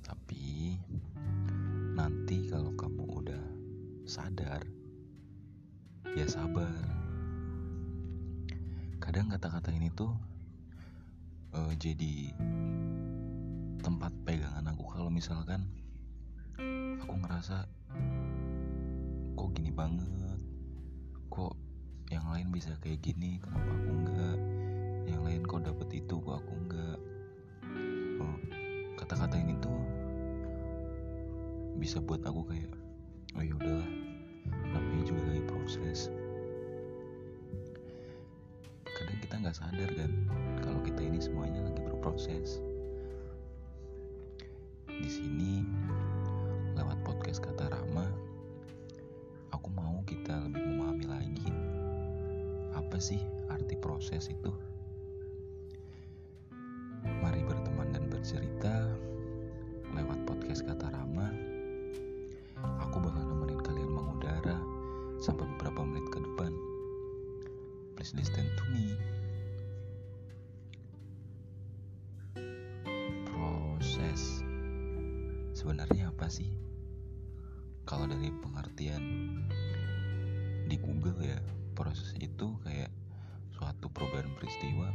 Tapi nanti kalau kamu udah sadar, ya sabar. Kadang kata-kata ini tuh uh, jadi tempat pegangan aku. Kalau misalkan aku ngerasa kok gini banget, kok yang lain bisa kayak gini? Kenapa aku enggak yang lain kok dapet itu kok aku enggak oh kata-kata ini tuh bisa buat aku kayak oh ya udahlah namanya juga lagi proses kadang kita nggak sadar kan kalau kita ini semuanya lagi berproses di sini lewat podcast kata Rama aku mau kita lebih memahami lagi apa sih arti proses itu? Sebenarnya apa sih? Kalau dari pengertian di Google ya, proses itu kayak suatu perubahan peristiwa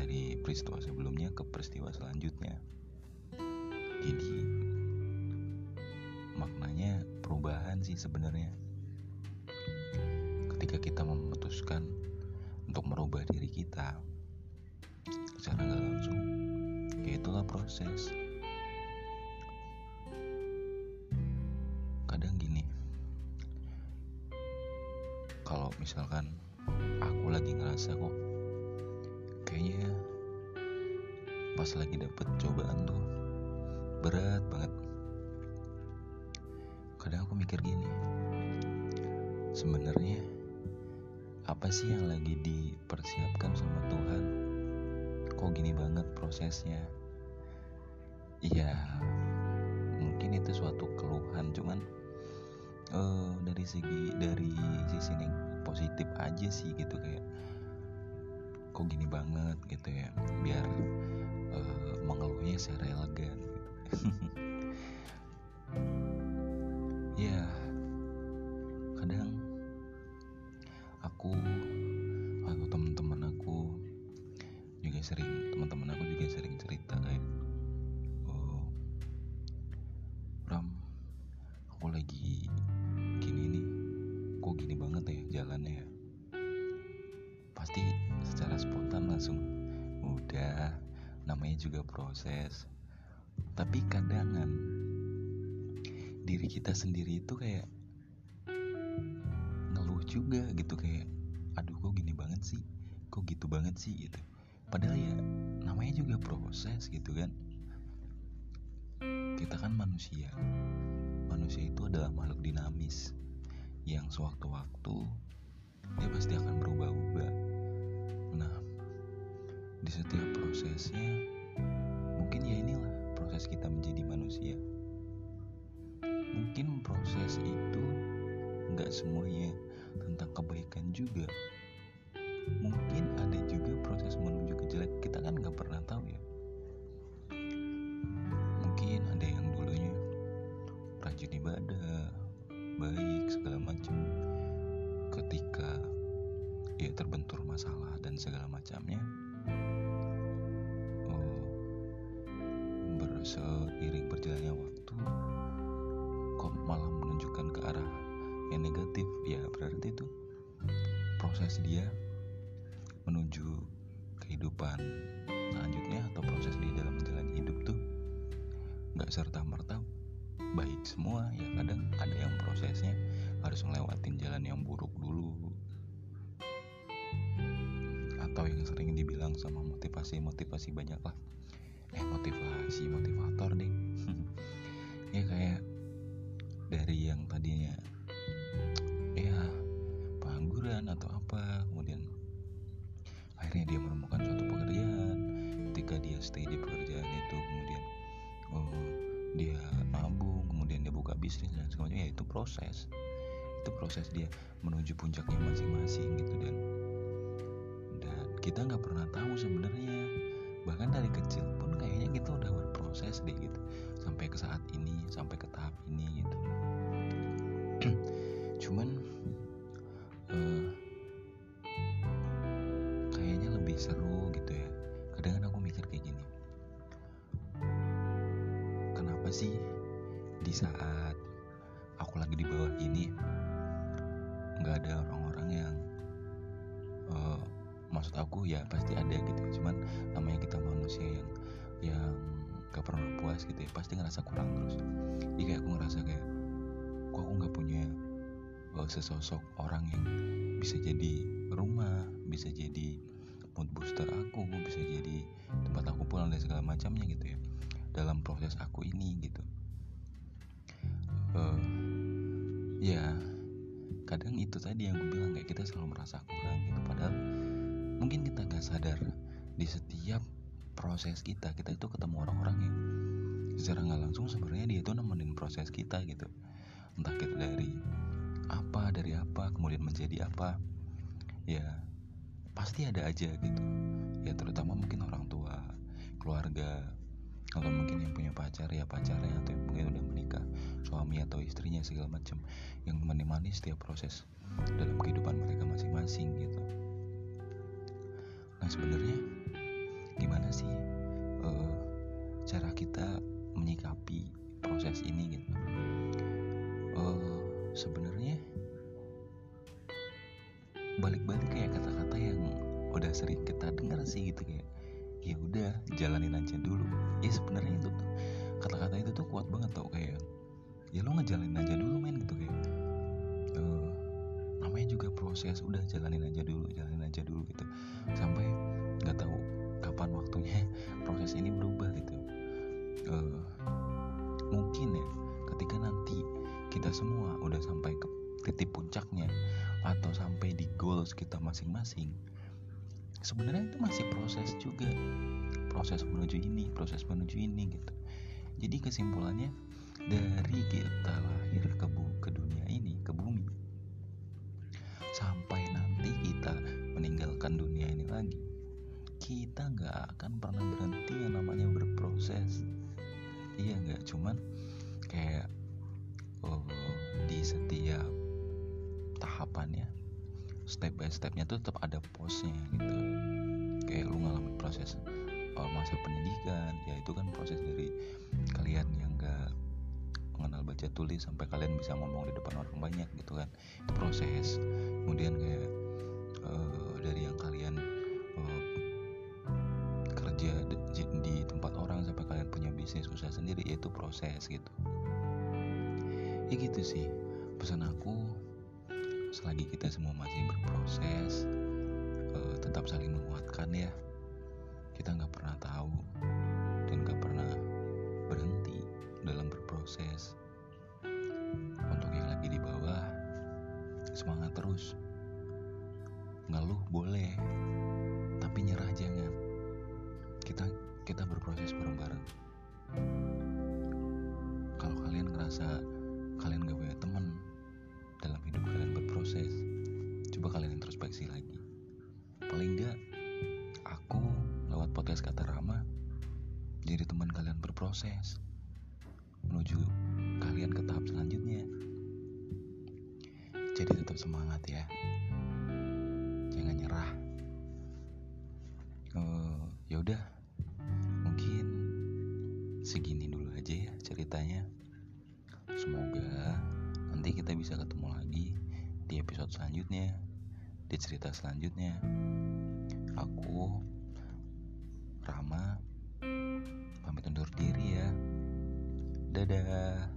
dari peristiwa sebelumnya ke peristiwa selanjutnya. Jadi maknanya perubahan sih sebenarnya. Ketika kita memutuskan untuk merubah diri kita secara nggak langsung ya itulah proses misalkan aku lagi ngerasa kok kayaknya pas lagi dapet cobaan tuh berat banget. Kadang aku mikir gini sebenarnya apa sih yang lagi dipersiapkan sama Tuhan? Kok gini banget prosesnya? Iya mungkin itu suatu keluhan cuman uh, dari segi dari sisi positif aja sih gitu kayak kok gini banget gitu ya biar uh, mengeluhnya secara elegan gitu. ya kadang aku atau teman-teman aku juga sering teman-teman aku juga sering cerita kayak oh Ram aku lagi kok gini banget ya jalannya ya. Pasti secara spontan langsung udah. Namanya juga proses. Tapi kadangan diri kita sendiri itu kayak ngeluh juga gitu kayak aduh kok gini banget sih? Kok gitu banget sih? Gitu. Padahal ya namanya juga proses gitu kan. Kita kan manusia. Manusia itu adalah makhluk dinamis yang sewaktu-waktu dia pasti akan berubah-ubah. Nah, di setiap prosesnya, mungkin ya inilah proses kita menjadi manusia. Mungkin proses itu nggak semuanya tentang kebaikan juga. Mungkin dan segala macamnya oh, berseiring berjalannya waktu kok malah menunjukkan ke arah yang negatif? Ya berarti itu proses dia menuju kehidupan selanjutnya atau proses di dalam menjalani hidup tuh nggak serta merta baik semua. Ya kadang ada yang prosesnya harus ngelewatin jalan yang buruk dulu sama motivasi-motivasi banyak lah. Eh motivasi motivator deh. Ya kayak dari yang tadinya ya pengangguran atau apa kemudian akhirnya dia menemukan suatu pekerjaan. Ketika dia stay di pekerjaan itu kemudian oh dia nabung kemudian dia buka bisnis dan semuanya ya itu proses. Itu proses dia menuju puncaknya masing-masing gitu dan kita nggak pernah tahu sebenarnya. Bahkan dari kecil pun kayaknya kita udah berproses deh gitu. Sampai ke saat ini sampai ke tahap ini gitu. Cuman uh, kayaknya lebih seru gitu ya. Kadang, aku mikir kayak gini. Kenapa sih di saat aku lagi di bawah ini nggak ada uh, maksud aku ya pasti ada gitu ya. cuman namanya kita manusia yang yang gak pernah puas gitu ya pasti ngerasa kurang terus. Jadi kayak aku ngerasa kayak kok aku nggak punya uh, sesosok orang yang bisa jadi rumah bisa jadi mood booster aku bisa jadi tempat aku pulang dan segala macamnya gitu ya dalam proses aku ini gitu. Uh, ya kadang itu tadi yang gue bilang kayak kita selalu merasa kurang gitu. Padahal mungkin kita gak sadar di setiap proses kita kita itu ketemu orang-orang yang secara nggak langsung sebenarnya dia itu nemenin proses kita gitu. Entah kita dari apa dari apa kemudian menjadi apa ya pasti ada aja gitu. Ya terutama mungkin orang tua keluarga atau mungkin yang punya pacar ya pacarnya atau yang mungkin udah menikah suami atau istrinya segala macam yang menemani setiap proses dalam kehidupan mereka masing-masing gitu nah sebenarnya gimana sih uh, cara kita menyikapi proses ini gitu? Uh, sebenarnya balik-balik kayak kata-kata yang udah sering kita dengar sih gitu kayak ya udah jalanin aja dulu. Ya sebenarnya itu tuh kata-kata itu tuh kuat banget tau kayak ya lo ngejalanin aja dulu main gitu kayak uh, namanya juga proses udah jalanin aja dulu jalanin aja dulu gitu. Sampai nggak tahu kapan waktunya proses ini berubah gitu. Uh, mungkin ya ketika nanti kita semua udah sampai ke titik puncaknya atau sampai di goals kita masing-masing sebenarnya itu masih proses juga. Proses menuju ini proses menuju ini gitu. Jadi kesimpulannya dari kita lahir ke, kita nggak akan pernah berhenti yang namanya berproses. Iya nggak? Cuman kayak oh, di setiap tahapannya step by stepnya tuh tetap ada posnya gitu. Kayak lu ngalamin proses uh, masa pendidikan ya itu kan proses dari kalian yang gak mengenal baca tulis sampai kalian bisa ngomong di depan orang banyak gitu kan. Itu proses. Kemudian kayak itu proses gitu. Ya gitu sih pesan aku selagi kita semua masih berproses uh, tetap saling menguatkan ya. Kita nggak pernah tahu dan nggak pernah berhenti dalam berproses. Untuk yang lagi di bawah semangat terus. Ngeluh boleh tapi nyerah jangan. Kita kita berproses ngerasa kalian gak punya teman dalam hidup kalian berproses. Coba kalian introspeksi lagi. Paling enggak aku lewat podcast kata Rama jadi teman kalian berproses menuju kalian ke tahap selanjutnya. Jadi tetap semangat ya. Jangan nyerah. Uh, ya udah mungkin segini dulu aja ya ceritanya semoga nanti kita bisa ketemu lagi di episode selanjutnya di cerita selanjutnya. Aku Rama pamit undur diri ya. Dadah